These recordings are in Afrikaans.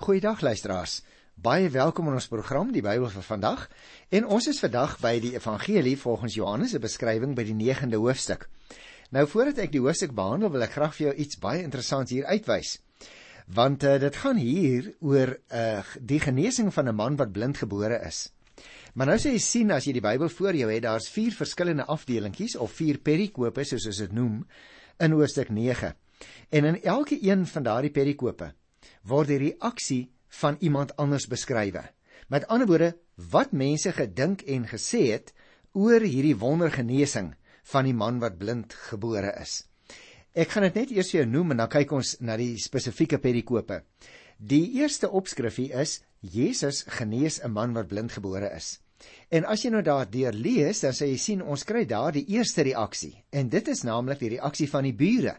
Goeiedag luisteraars. Baie welkom in ons program Die Bybel vir vandag. En ons is vandag by die Evangelie volgens Johannes se beskrywing by die 9de hoofstuk. Nou voordat ek die hoofstuk behandel, wil ek graag vir jou iets baie interessants hier uitwys. Want uh, dit gaan hier oor uh, die genesing van 'n man wat blind gebore is. Maar nou sê jy sien as jy die Bybel voor jou het, daar's vier verskillende afdelingkies of vier perikope soos ons dit noem in hoofstuk 9. En in elke een van daardie perikope word die reaksie van iemand anders beskrywe. Met ander woorde, wat mense gedink en gesê het oor hierdie wondergenesing van die man wat blind gebore is. Ek gaan dit net eers vir jou noem en dan kyk ons na die spesifieke perikope. Die eerste opskrifie is Jesus genees 'n man wat blind gebore is. En as jy nou daardeur lees, dan sê jy sien ons kry daar die eerste reaksie en dit is naamlik die reaksie van die bure.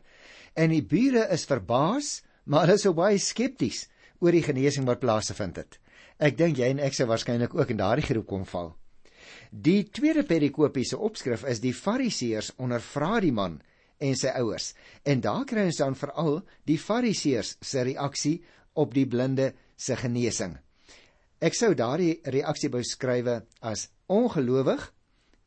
En die bure is verbaas maar hulle is so baie skepties oor die genesing wat plaasgevind het. Ek dink jy en ek sou waarskynlik ook in daardie groep kom val. Die tweede perikopiese opskrif is die Fariseërs ondervra die man en sy ouers. En daar kry ons dan veral die Fariseërs se reaksie op die blinde se genesing. Ek sou daardie reaksie beskryf as ongelowig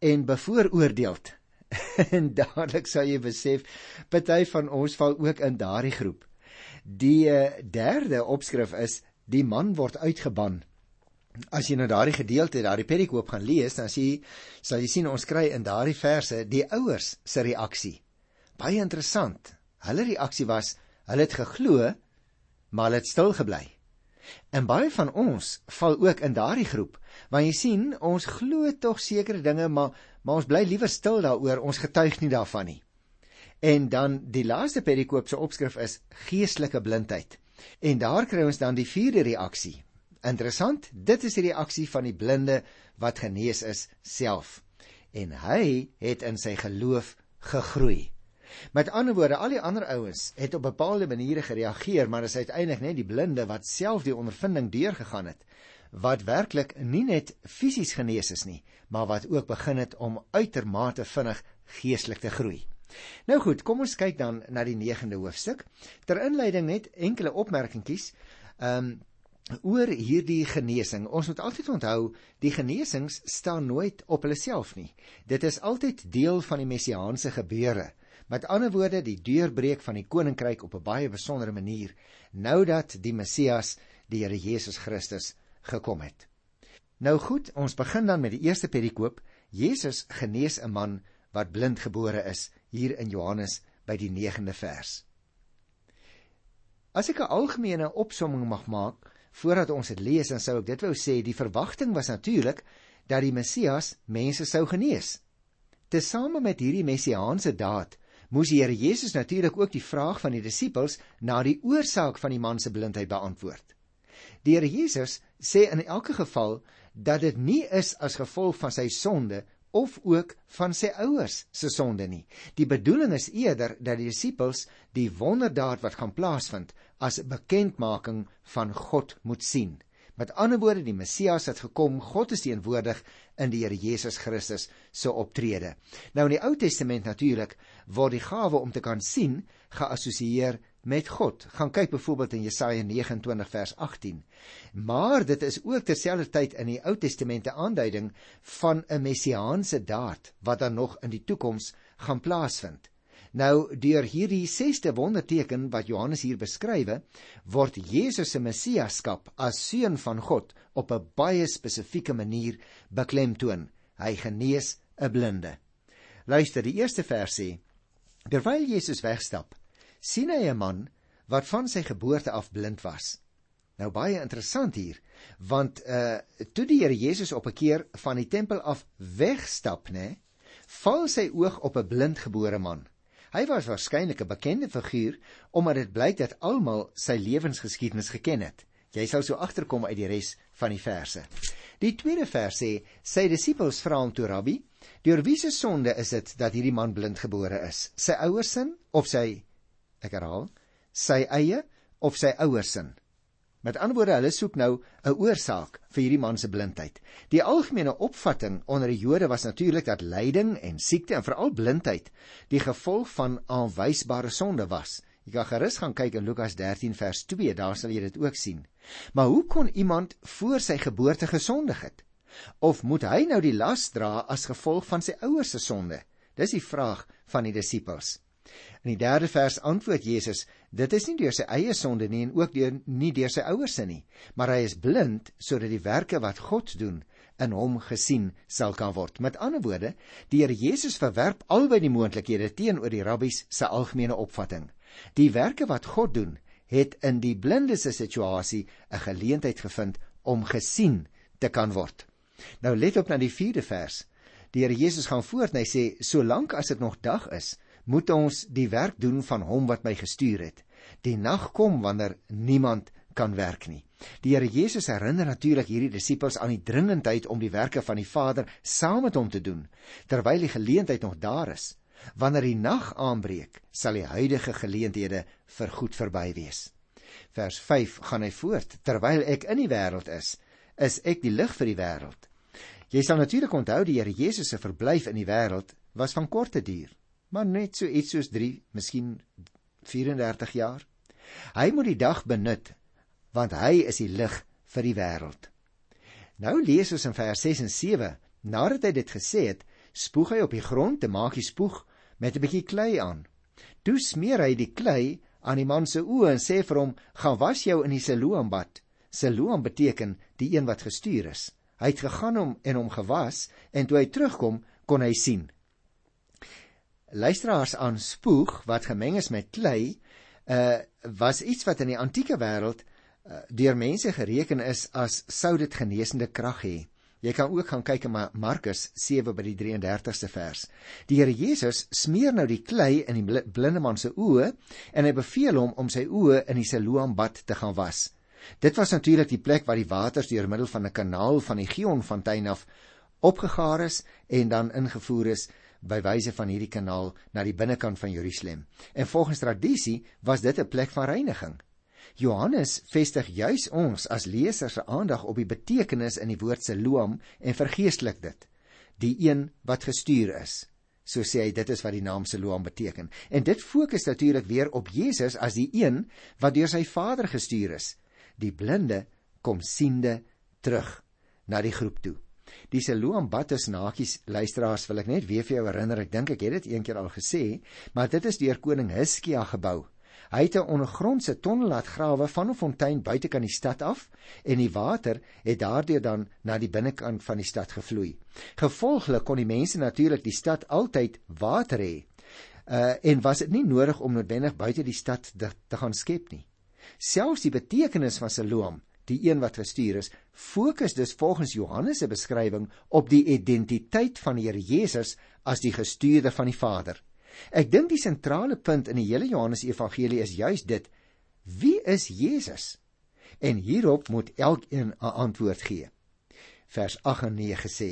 en bevooroordeeld. en dadelik sou jy besef, party van ons val ook in daardie groep. Die eh, derde opskrif is die man word uitgeban. As jy nou daardie gedeelte, daardie perikoop gaan lees, dan sien sal jy sien ons kry in daardie verse die ouers se reaksie. Baie interessant. Hulle reaksie was hulle het geglo, maar hulle het stil gebly. En baie van ons val ook in daardie groep, want jy sien, ons glo tog sekere dinge, maar maar ons bly liewer stil daaroor, ons getuig nie daarvan nie. En dan die laaste perikoop se opskrif is geestelike blindheid. En daar kry ons dan die vierde reaksie. Interessant, dit is die reaksie van die blinde wat genees is self. En hy het in sy geloof gegroei. Met ander woorde, al die ander ouens het op bepaalde maniere gereageer, maar is uiteindelik net die blinde wat self die ondervinding deurgegaan het wat werklik nie net fisies genees is nie, maar wat ook begin het om uitermate vinnig geestelik te groei. Nou goed, kom ons kyk dan na die 9de hoofstuk. Ter inleiding net enkele opmerkingkies. Ehm um, oor hierdie genesing. Ons moet altyd onthou, die genesings staan nooit op hulle self nie. Dit is altyd deel van die messiaanse gebeure. Met ander woorde, die deurbreek van die koninkryk op 'n baie besondere manier nou dat die Messias, die Here Jesus Christus, gekom het. Nou goed, ons begin dan met die eerste perikoop. Jesus genees 'n man wat blind gebore is hier in Johannes by die 9de vers. As ek 'n algemene opsomming mag maak voordat ons dit lees, dan sou ek dit wou sê die verwagting was natuurlik dat die Messias mense sou genees. Tesame met hierdie messiaanse daad moes die Here Jesus natuurlik ook die vraag van die disippels na die oorsaak van die man se blindheid beantwoord. Die Here Jesus sê in elke geval dat dit nie is as gevolg van sy sonde of ook van sy ouers se sonde nie. Die bedoeling is eerder dat die disippels die wonderdaad wat gaan plaasvind as 'n bekendmaking van God moet sien. Met ander woorde, die Messias het gekom, God is teenwoordig in die Here Jesus Christus se optrede. Nou in die Ou Testament natuurlik word die gawe om te kan sien geassosieer met God. Gaan kyk byvoorbeeld in Jesaja 29 vers 18. Maar dit is ook terselfdertyd in die Ou Testamente aanduiding van 'n messiaanse daad wat dan nog in die toekoms gaan plaasvind. Nou deur hierdie sesde wonderteken wat Johannes hier beskrywe, word Jesus se messiaskap as seun van God op 'n baie spesifieke manier beklemtoon. Hy genees 'n blinde. Luister, die eerste vers sê: Terwyl Jesus wegstap, sien hy 'n man wat van sy geboorte af blind was. Nou baie interessant hier, want uh toe die Here Jesus op 'n keer van die tempel af wegstap, nê, val sy oog op 'n blindgebore man. Hy was waarskynlik 'n bekende figuur omdat dit blyk dat almal sy lewensgeskiedenis geken het. Jy sal so agterkom uit die res van die verse. Die tweede vers sê: Sy disippels vra hom toe, "Rabbi, deur wie se sonde is dit dat hierdie man blind gebore is? Sy ouers se of sy Ek herhaal, sy eie of sy ouers se. Met ander woorde, hulle soek nou 'n oorsaak vir hierdie man se blindheid. Die algemene opvatting onder die Jode was natuurlik dat lyding en siekte en veral blindheid die gevolg van aanwysbare sonde was Jy kan gerus gaan kyk in Lukas 13 vers 2, daar sal jy dit ook sien. Maar hoe kon iemand voor sy geboorte gesondig het? Of moet hy nou die las dra as gevolg van sy ouers se sonde? Dis die vraag van die disippels. In die derde vers antwoord Jesus: Dit is nie deur sy eie sonde nie en ook deur nie deur sy ouers se nie, maar hy is blind sodat die werke wat God doen in hom gesien sal kan word. Met ander woorde, die Here Jesus verwerp albei die moontlikhede teenoor die rabbies se algemene opvatting. Die werke wat God doen, het in die blinde se situasie 'n geleentheid gevind om gesien te kan word. Nou let op na die 4de vers. Die Here Jesus gaan voort en hy sê: "Solank as dit nog dag is, moet ons die werk doen van hom wat my gestuur het. Die nag kom wanneer niemand kan werk nie. Die Here Jesus herinner natuurlik hierdie disippels aan die dringendheid om die werke van die Vader saam met hom te doen terwyl die geleentheid nog daar is. Wanneer die nag aanbreek, sal die huidige geleenthede vergoed verby wees. Vers 5 gaan hy voort: Terwyl ek in die wêreld is, is ek die lig vir die wêreld. Jy sal natuurlik onthou die Here Jesus se verblyf in die wêreld was van korte duur maar net so iets soos 3, miskien 34 jaar. Hy moet die dag benut want hy is die lig vir die wêreld. Nou lees ons in vers 6 en 7, nadat hy dit gesê het, spoeg hy op die grond te maak die spoeg met 'n bietjie klei aan. Toe smeer hy die klei aan die man se oë en sê vir hom: "Gaan was jou in die Siloambad." Siloam beteken die een wat gestuur is. Hy het gegaan om en hom gewas en toe hy terugkom, kon hy sien luisteraars aan spoeg wat gemeng is met klei uh was iets wat in die antieke wêreld uh, deur mense gereken is as sou dit genesende krag hê. Jy kan ook gaan kyk in Markus 7 by die 33ste vers. Die Here Jesus smeer nou die klei in die blinde man se oë en hy beveel hom om sy oë in die Siloambad te gaan was. Dit was natuurlik die plek waar die waters deur middel van 'n kanaal van die Gionfontein af opgegaar is en dan ingevoer is by wyse van hierdie kanaal na die binnekant van Jerusalem. En volgens tradisie was dit 'n plek van reiniging. Johannes vestig juis ons as lesers se aandag op die betekenis in die woord Siloam en vergeestelik dit. Die een wat gestuur is. So sê hy dit is wat die naam Siloam beteken. En dit fokus natuurlik weer op Jesus as die een wat deur sy Vader gestuur is. Die blinde kom siende terug na die groep toe. Die Siloam bad is nakies luisteraars wil ek net weer vir jou herinner. Ek dink ek het dit eendag al gesê, maar dit is deur koning Hiskia gebou. Hy het 'n ondergrondse tonnel laat grawe van 'n fontein buitekant die stad af en die water het daardeur dan na die binnekant van die stad gevloei. Gevolglik kon die mense natuurlik die stad altyd water hê. Uh en was dit nie nodig om noodwendig buite die stad te, te gaan skep nie. Selfs die betekenis van Siloam die een wat gestuur is, fokus dus volgens Johannes se beskrywing op die identiteit van die Here Jesus as die gestuurde van die Vader. Ek dink die sentrale punt in die hele Johannes Evangelie is juis dit: Wie is Jesus? En hierop moet elkeen 'n antwoord gee. Vers 8 en 9 sê: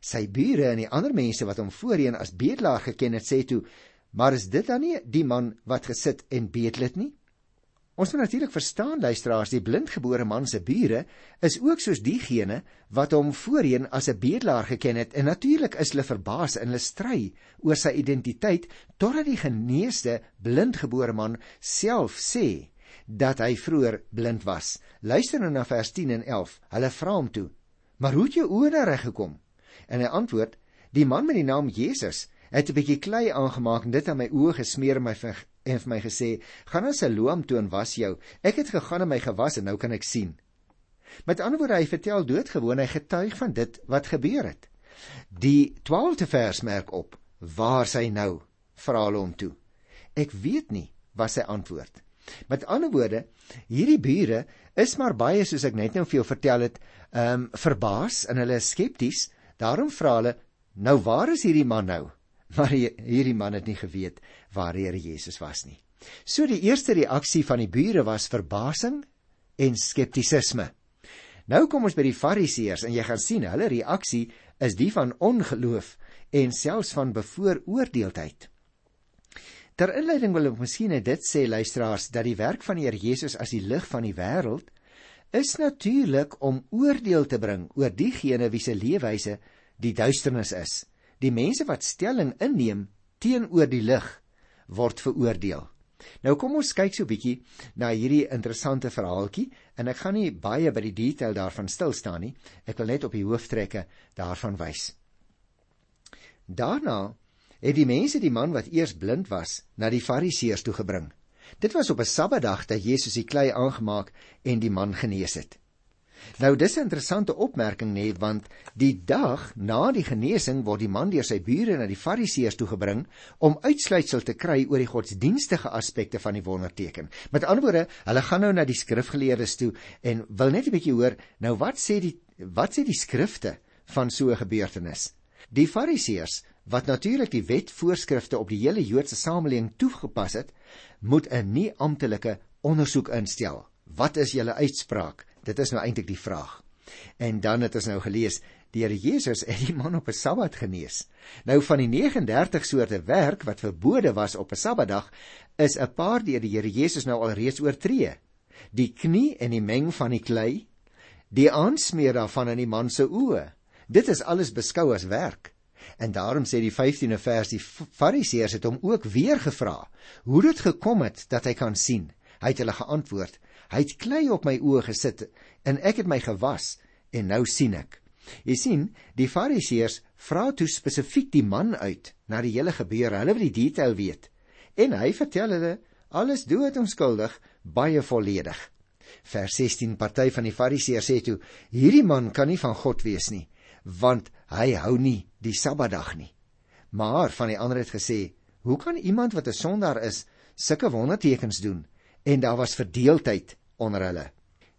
Sy bure en die ander mense wat hom voorheen as bedelaar geken het, sê toe: Maar is dit dan nie die man wat gesit en bedel het nie? Ons moet natuurlik verstaan luisteraars, die blindgebore man se bure is ook soos diegene wat hom voorheen as 'n bedelaar geken het en natuurlik is hulle verbaas en hulle stry oor sy identiteit totdat die geneesde blindgebore man self sê dat hy vroeër blind was. Luister nou na vers 10 en 11. Hulle vra hom toe: "Maar hoe het jou oë nou reg gekom?" En hy antwoord: "Die man met die naam Jesus het 'n bietjie klei aangemaak en dit aan my oë gesmeer en my en vir my gesê: "Gaan na Siloam toe en was jou. Ek het gegaan en my gewas en nou kan ek sien." Met ander woorde, hy vertel doodgewoon hy getuig van dit wat gebeur het. Die 12de vers merk op: "Waar is hy nou?" vra hulle hom toe. "Ek weet nie," was sy antwoord. Met ander woorde, hierdie bure is maar baie soos ek net nou vir jou vertel het, ehm um, verbaas en hulle is skepties. Daarom vra hulle: "Nou waar is hierdie man nou?" Maar hierdie man het nie geweet waar Here Jesus was nie. So die eerste reaksie van die bure was verbasing en skeptisisme. Nou kom ons by die Fariseërs en jy gaan sien hulle reaksie is die van ongeloof en selfs van bevooroordeeldheid. Ter inleiding wil ek miskien dit sê luisteraars dat die werk van die Here Jesus as die lig van die wêreld is natuurlik om oordeel te bring oor diegene wie se leefwyse die duisternis is. Die mense wat stelling inneem teenoor die lig word veroordeel. Nou kom ons kyk so 'n bietjie na hierdie interessante verhaaltjie en ek gaan nie baie by die detail daarvan stil staan nie. Ek wil net op die hooftrekke daarvan wys. Daarna het die mense die man wat eers blind was na die Fariseërs toe gebring. Dit was op 'n Sabbatdag dat Jesus die klei aangemaak en die man genees het. Nou dis 'n interessante opmerking nê, want die dag na die genesing word die man deur sy bure na die Fariseërs toe gebring om uitsluitsel te kry oor die godsdienstige aspekte van die wonderteken. Met ander woorde, hulle gaan nou na die skrifgeleerdes toe en wil net 'n bietjie hoor, nou wat sê die wat sê die skrifte van so 'n gebeurtenis? Die Fariseërs wat natuurlik die wetvoorskrifte op die hele Joodse samelewing toegepas het, moet 'n nie amptelike ondersoek instel. Wat is julle uitspraak? Dit is nou eintlik die vraag. En dan het ons nou gelees, die Here Jesus het die man op 'n Sabbat genees. Nou van die 39 soorte werk wat verbode was op 'n Sabbatdag, is 'n paar deur die Here Jesus nou alreeds oortree. Die knie en die meng van die klei, die aansmeer daarvan in die man se oë. Dit is alles beskou as werk. En daarom sê die 15de vers die Fariseërs het hom ook weer gevra hoe dit gekom het dat hy kan sien. Hy het hulle geantwoord: Hy het klei op my oë gesit en ek het my gewas en nou sien ek. Jy sien, die Fariseërs vra toe spesifiek die man uit na die hele gebeure. Hulle wil die detail weet. En hy vertel hulle alles dood onskuldig, baie volledig. Vers 16 party van die Fariseërs sê toe: Hierdie man kan nie van God wees nie, want hy hou nie die Sabbatdag nie. Maar van die ander het gesê: Hoe kan iemand wat 'n sondaar is, sulke wondertekens doen? En daar was verdeeldheid onder hulle.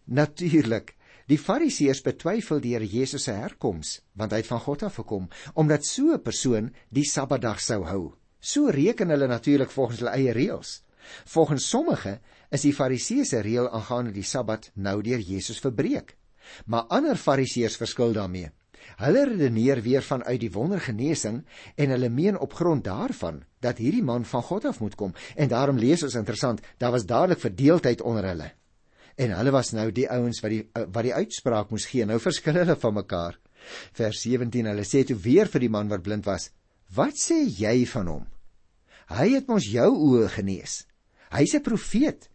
Natuurlik, die Fariseërs betwyfel die Here Jesus se herkoms, want hy het van God af gekom, omdat so 'n persoon die Sabbatdag sou hou. So reken hulle natuurlik volgens hulle eie reëls. Volgens sommige is die Fariseëse reël aangaande die Sabbat nou deur Jesus verbreek. Maar ander Fariseërs verskil daarmee. Hulle redeneer weer vanuit die wondergenesing en hulle meen op grond daarvan dat hierdie man van God af moet kom en daarom lees ons interessant, daar was dadelik verdeeldheid onder hulle en hulle was nou die ouens wat die eh, wat die uitspraak moes gee. Nou verskil hulle van mekaar. Vers 17, hulle sê toe weer vir die man wat blind was: "Wat sê jy van hom? Hy het ons jou oë genees. Hy's 'n profeet."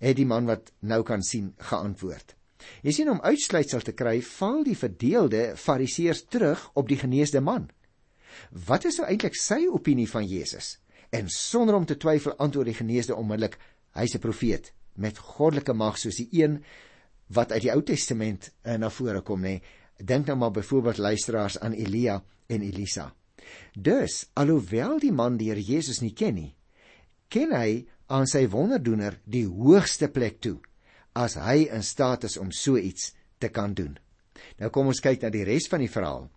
Het die man wat nou kan sien geantwoord. Jy sien om uitsluitsel te kry, val die verdeelde Fariseërs terug op die geneesde man. Wat is nou eintlik sy opinie van Jesus? En sonder om te twyfel antwoord die geneesde onmiddellik: Hy's 'n profeet met goddelike mag soos die een wat uit die Ou Testament uh, na vore kom nê. Dink nou maar byvoorbeeld luisteraars aan Elia en Elisa. Dus alhoewel die man die Here Jesus nie ken nie, ken hy aan sy wonderdoener die hoogste plek toe as hy in staat is om so iets te kan doen. Nou kom ons kyk na die res van die verhaal.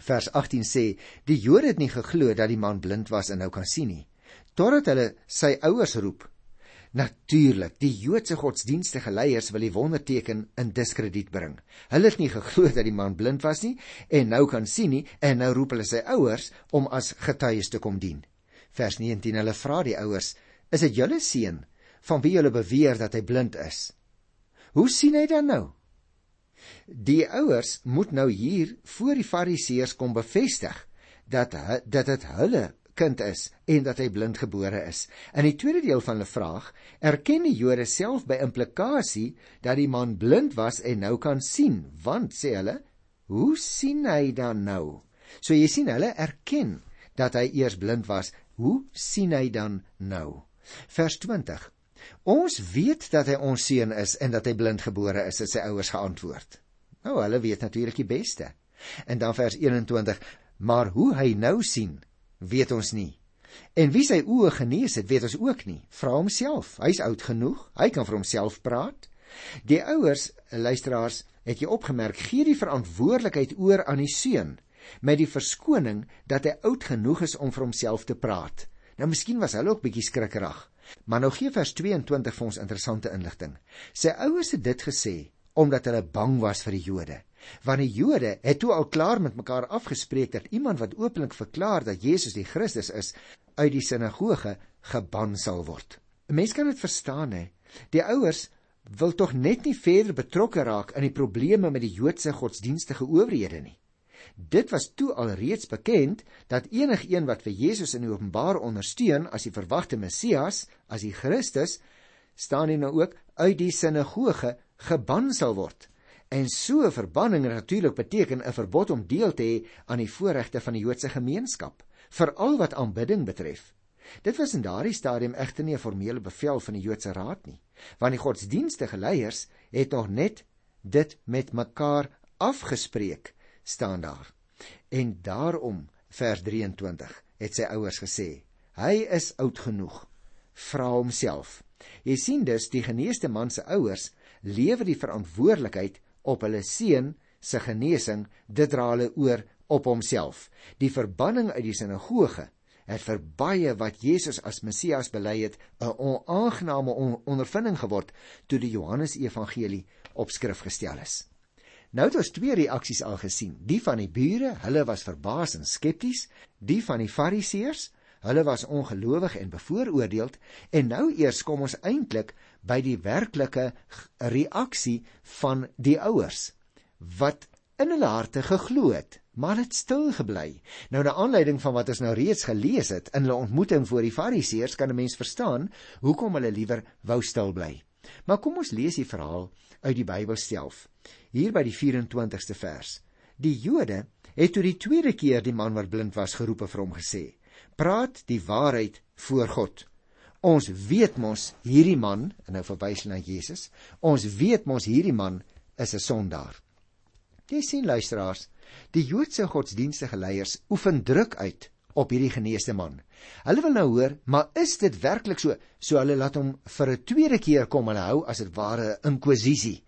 Vers 18 sê: Die Jode het nie geglo dat die man blind was en nou kan sien nie, totdat hulle sy ouers roep Natuurlik, die Joodse godsdienstige leiers wil die wonderteken in diskrediet bring. Hulle het nie geglo dat die man blind was nie en nou kan sien nie en nou roep hulle sy ouers om as getuies te kom dien. Vers 19 hulle vra die ouers: "Is dit julle seun van wie julle beweer dat hy blind is? Hoe sien hy dan nou?" Die ouers moet nou hier voor die Fariseërs kom bevestig dat dat dit hulle kind is en dat hy blind gebore is. In die tweede deel van hulle vraag erken die Jode self by implikasie dat die man blind was en nou kan sien, want sê hulle, hoe sien hy dan nou? So jy sien hulle erken dat hy eers blind was, hoe sien hy dan nou? Vers 20. Ons weet dat hy ons seun is en dat hy blind gebore is, het sy ouers geantwoord. Nou hulle weet natuurlik die beste. En dan vers 21, maar hoe hy nou sien, weet ons nie. En wie sy oë genees het, weet ons ook nie. Vra homself. Hy's oud genoeg. Hy kan vir homself praat. Die ouers, luisteraars, het jy opgemerk, gee die verantwoordelikheid oor aan die seun met die verskoning dat hy oud genoeg is om vir homself te praat. Nou miskien was hulle ook bietjie skrikkerig. Maar nou gee vers 22 vir ons interessante inligting. Sy ouers het dit gesê omdat hulle bang was vir die Jode. Want die Jode het toe al klaar met mekaar afgespreek dat iemand wat openlik verklaar dat Jesus die Christus is, uit die sinagoge geban sal word. 'n Mens kan dit verstaan hè. Die ouers wil tog net nie verder betrokke raak in die probleme met die Joodse godsdienstige owerhede nie. Dit was toe alreeds bekend dat enigiemand wat vir Jesus in openbaar ondersteun as die verwagte Messias, as die Christus, staan hy nou ook uit die sinagoge geban sal word. En so 'n verbanning natuurlik beteken 'n verbod om deel te hê aan die voorregte van die Joodse gemeenskap, veral wat aanbidding betref. Dit was in daardie stadium egter nie 'n formele bevel van die Joodse Raad nie, want die godsdienstige leiers het nog net dit met mekaar afgespreek staan daar. En daarom vers 23 het sy ouers gesê: "Hy is oud genoeg. Vra homself." Jy sien dus die geneesde man se ouers lewer die verantwoordelikheid op hulle seun se genesing, dit dra hulle oor op homself. Die verbanning uit die sinagoge het vir baie wat Jesus as Messias bely het 'n onaangename ondervinding geword toe die Johannes Evangelie op skrif gestel is. Nou het ons twee reaksies al gesien. Die van die bure, hulle was verbaas en skepties, die van die fariseërs, hulle was ongelowig en bevooroordeeld, en nou eers kom ons eintlik by die werklike reaksie van die ouers wat in hulle harte geglo het, maar het stil gebly. Nou na aanleiding van wat ons nou reeds gelees het in hulle ontmoeting voor die fariseërs, kan 'n mens verstaan hoekom hulle liewer wou stil bly. Maar kom ons lees die verhaal uit die Bybel self. Hier by die 24ste vers. Die Jode het toe die tweede keer die man wat blind was geroep en vir hom gesê: "Praat die waarheid voor God. Ons weet mos hierdie man, en nou verwys na Jesus, ons weet mos hierdie man is 'n sondaar." Jy sien luisteraars, die Joodse godsdienstige leiers oefen druk uit op hierdie geneesde man. Hulle wil nou hoor, maar is dit werklik so? So hulle laat hom vir 'n tweede keer kom hulle hou as dit ware 'n inkwisisie.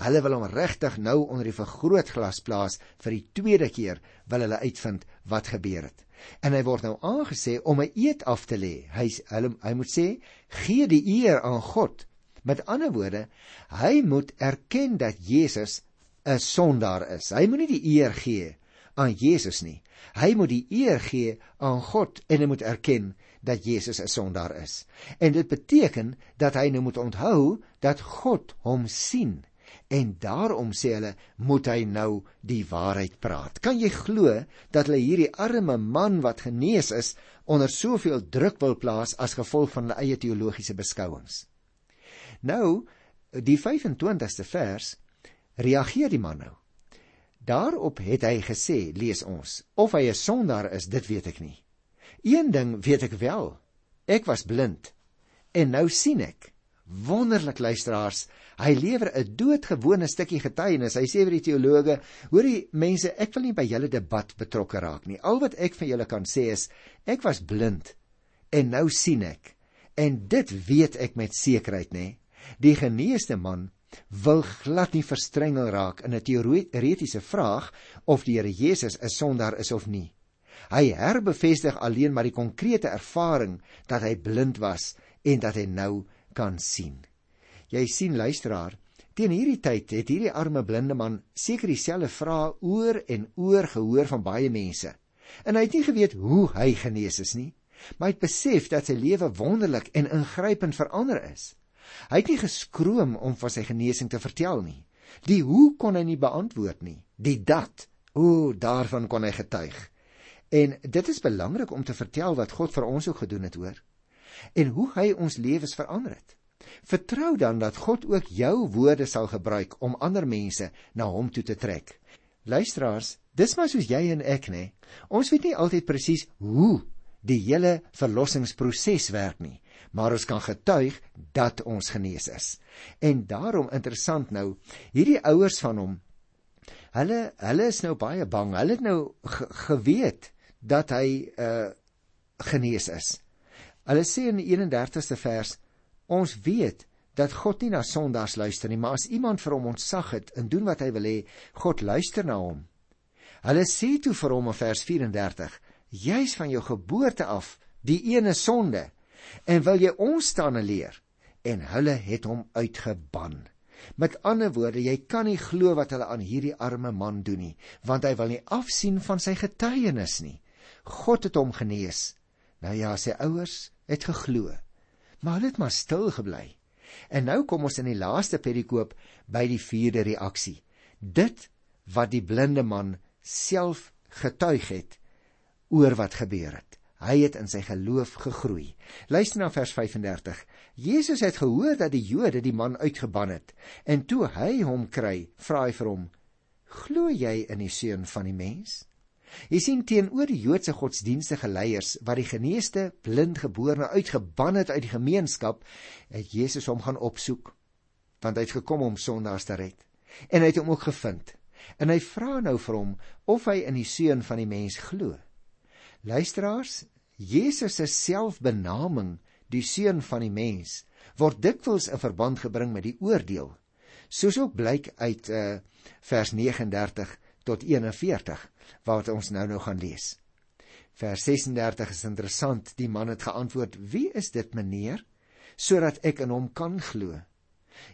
Hulle wil hom regtig nou onder die vergrootglas plaas vir die tweede keer wil hulle uitvind wat gebeur het. En hy word nou aangesê om 'n eed af te lê. Hy hulle hy moet sê gee die eer aan God. Met ander woorde, hy moet erken dat Jesus 'n sondaar is. Hy moenie die eer gee aan Jesus nie. Hy moet die eer gee aan God en hy moet erken dat Jesus 'n sondaar is. En dit beteken dat hy nou moet onthou dat God hom sien. En daarom sê hulle moet hy nou die waarheid praat. Kan jy glo dat hulle hierdie arme man wat genees is onder soveel druk wil plaas as gevolg van hulle eie teologiese beskouings? Nou, die 25ste vers reageer die man nou. Daarop het hy gesê, lees ons, of hy 'n sondaar is, dit weet ek nie. Een ding weet ek wel. Ek was blind en nou sien ek. Wonderlik luisteraars, hy lewer 'n doodgewone stukkie getuienis. Hy sê vir die teologe, hoorie mense, ek wil nie by julle debat betrokke raak nie. Al wat ek vir julle kan sê is, ek was blind en nou sien ek. En dit weet ek met sekerheid, nê. Die geneesde man wil glad nie verstrengel raak in 'n teoretiese vraag of die Here Jesus 'n sondaar is of nie. Hy herbevestig alleen maar die konkrete ervaring dat hy blind was en dat hy nou kan sien. Jy sien luisteraar, teen hierdie tyd het hierdie arme blinde man seker dieselfde vrae oor en oor gehoor van baie mense. En hy het nie geweet hoe hy genees is nie, maar hy het besef dat sy lewe wonderlik en ingrypend verander is. Hy het nie geskroom om van sy genesing te vertel nie. Die hoe kon hy nie beantwoord nie. Die dat, o, daarvan kon hy getuig. En dit is belangrik om te vertel wat God vir ons ook gedoen het, hoor. En hoe hy ons lewens verander het. Vertrou dan dat God ook jou woorde sal gebruik om ander mense na hom toe te trek. Luisteraars, dis maar soos jy en ek, nê. Ons weet nie altyd presies hoe die hele verlossingsproses werk nie maar ons kan getuig dat ons genees is. En daarom interessant nou, hierdie ouers van hom, hulle hulle is nou baie bang. Hulle het nou ge geweet dat hy uh genees is. Hulle sê in die 31ste vers, ons weet dat God nie na sondaars luister nie, maar as iemand vir hom ontsag het en doen wat hy wil hê, God luister na hom. Hulle sê toe vir hom in vers 34: "Jy's van jou geboorte af die ene sonde en wil jy ons staan en leer? En hulle het hom uitgeban. Met ander woorde jy kan nie glo wat hulle aan hierdie arme man doen nie want hy wil nie afsien van sy getuienis nie. God het hom genees nou ja sy ouers het geglo maar hulle het maar stil gebly en nou kom ons in die laaste perikoop by die vierde reaksie dit wat die blinde man self getuig het oor wat gebeur het. Hy het in sy geloof gegroei. Luister na vers 35. Jesus het gehoor dat die Jode die man uitgeban het en toe hy hom kry, vra hy vir hom: "Glo jy in die seun van die mens?" Jy sien teenoor die Joodse godsdienstige leiers wat die geneesde blindgeborene uitgeban het uit die gemeenskap, het Jesus hom gaan opsoek want hy het gekom om sondaars te red. En hy het hom ook gevind. En hy vra nou vir hom of hy in die seun van die mens glo. Luisteraars, Jesus se selfbenaming, die seun van die mens, word dikwels in verband gebring met die oordeel. Soos ook blyk uit uh, vers 39 tot 41 wat ons nou nou gaan lees. Vers 36 is interessant. Die man het geantwoord: "Wie is dit, meneer, sodat ek in hom kan glo?"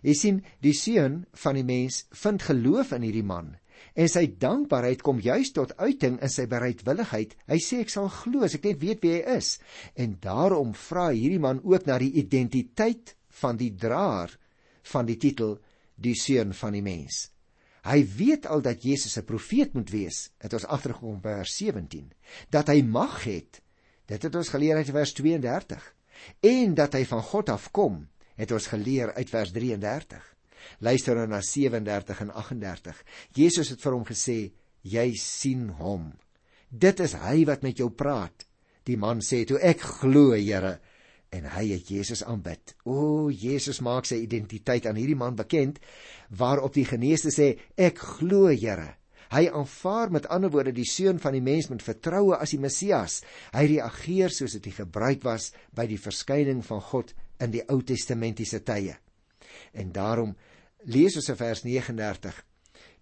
Jy sien, die seun van die mens vind geloof in hierdie man en sy dankbaarheid kom juis tot uiting in sy bereidwilligheid. Hy sê ek sal glo as ek net weet wie hy is. En daarom vra hierdie man ook na die identiteit van die draer van die titel die seun van die mens. Hy weet al dat Jesus 'n profeet moet wees. Dit ons agtergekom by vers 17. Dat hy mag het. Dit het ons geleer uit vers 32. En dat hy van God afkom, het ons geleer uit vers 33. Luister nou na 37 en 38. Jesus het vir hom gesê: "Jy sien hom. Dit is hy wat met jou praat." Die man sê toe: "Ek glo, Here." En hy het Jesus aanbid. O, Jesus maak sy identiteit aan hierdie man bekend waarop die geneesde sê ek glo Here. Hy aanvaar met ander woorde die seun van die mens met vertroue as die Messias. Hy reageer soos dit gebruik was by die verskyning van God in die Ou Testamentiese tye. En daarom lees ons in vers 39.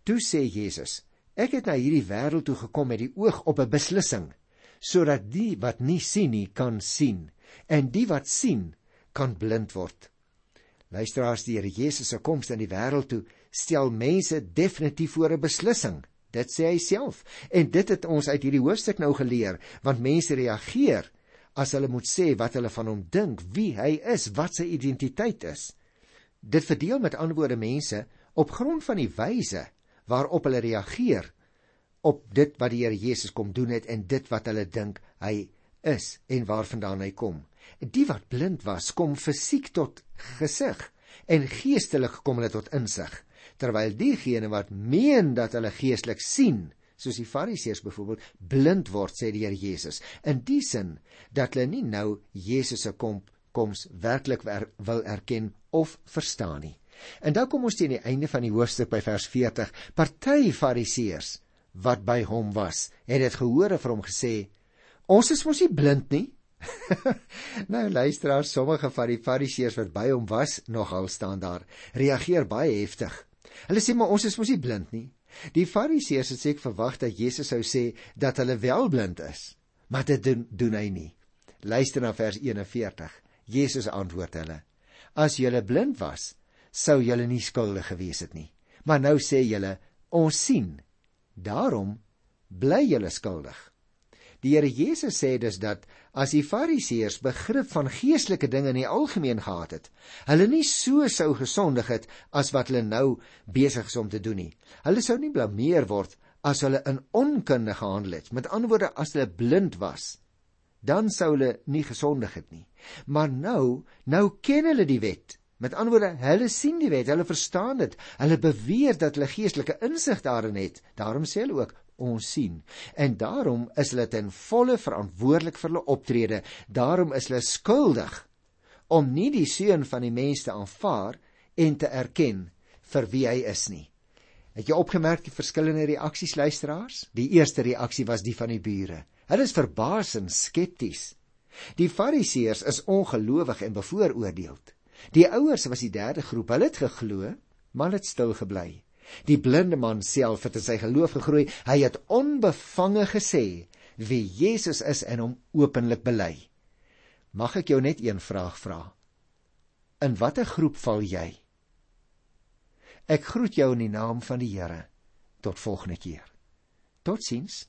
Toe sê Jesus: Ek het na hierdie wêreld toe gekom met die oog op 'n beslissing sodat die wat nie sien nie kan sien en die wat sien kan blind word. Luisteraars, die Here Jesus se koms in die wêreld toe stel mense definitief voor 'n beslissing. Dit sê hy self. En dit het ons uit hierdie hoofstuk nou geleer, want mense reageer as hulle moet sê wat hulle van hom dink, wie hy is, wat sy identiteit is. Dit verdeel met antwoorde mense op grond van die wyse waarop hulle reageer op dit wat die Here Jesus kom doen het en dit wat hulle dink hy is en waarvandaan hy kom. Die wat blind was, kom fisiek tot gesig en geestelik kom hulle tot insig, terwyl diegene wat meen dat hulle geestelik sien, soos die Fariseërs byvoorbeeld, blind word, sê die Here Jesus. In die sin dat hulle nie nou Jesus se kom koms werklik wil erken of verstaan nie. En dan kom ons teen die einde van die hoofstuk by vers 40. Party Fariseërs wat by hom was, het dit gehoor en vir hom gesê: Ons is mos nie blind nie. nou luisteraars, sommige van die fariseërs wat by hom was, nogal staan daar, reageer baie heftig. Hulle sê maar ons is mos nie blind nie. Die fariseërs het seker verwag dat Jesus sou sê dat hulle wel blind is, maar dit doen, doen hy nie. Luister na vers 41. Jesus antwoord hulle: As julle blind was, sou julle nie skuldig gewees het nie. Maar nou sê julle: Ons sien. Daarom bly julle skuldig. Die Here Jesus sê dus dat as die Fariseërs begrip van geestelike dinge in die algemeen gehad het, hulle nie so sou gesondig het as wat hulle nou besig is om te doen nie. Hulle sou nie blameer word as hulle in onkunde gehandel het. Met ander woorde, as hulle blind was, dan sou hulle nie gesondig het nie. Maar nou, nou ken hulle die wet. Met ander woorde, hulle sien die wet, hulle verstaan dit. Hulle beweer dat hulle geestelike insig daarin het. Daarom sê hulle ook, ons sien. En daarom is hulle ten volle verantwoordelik vir hulle optrede. Daarom is hulle skuldig om nie die seun van die mens te aanvaar en te erken vir wie hy is nie. Het jy opgemerk die verskillende reaksies luisteraars? Die eerste reaksie was die van die bure. Hulle is verbaas en skepties. Die fariseërs is ongelowig en bevooroordeeld. Die ouers was die derde groep. Hulle het geglo, maar het stil gebly. Die blinde man self het in sy geloof gegroei. Hy het onbevange gesê wie Jesus is en hom openlik bely. Mag ek jou net een vraag vra? In watter groep val jy? Ek groet jou in die naam van die Here. Tot volgende keer. Totsiens.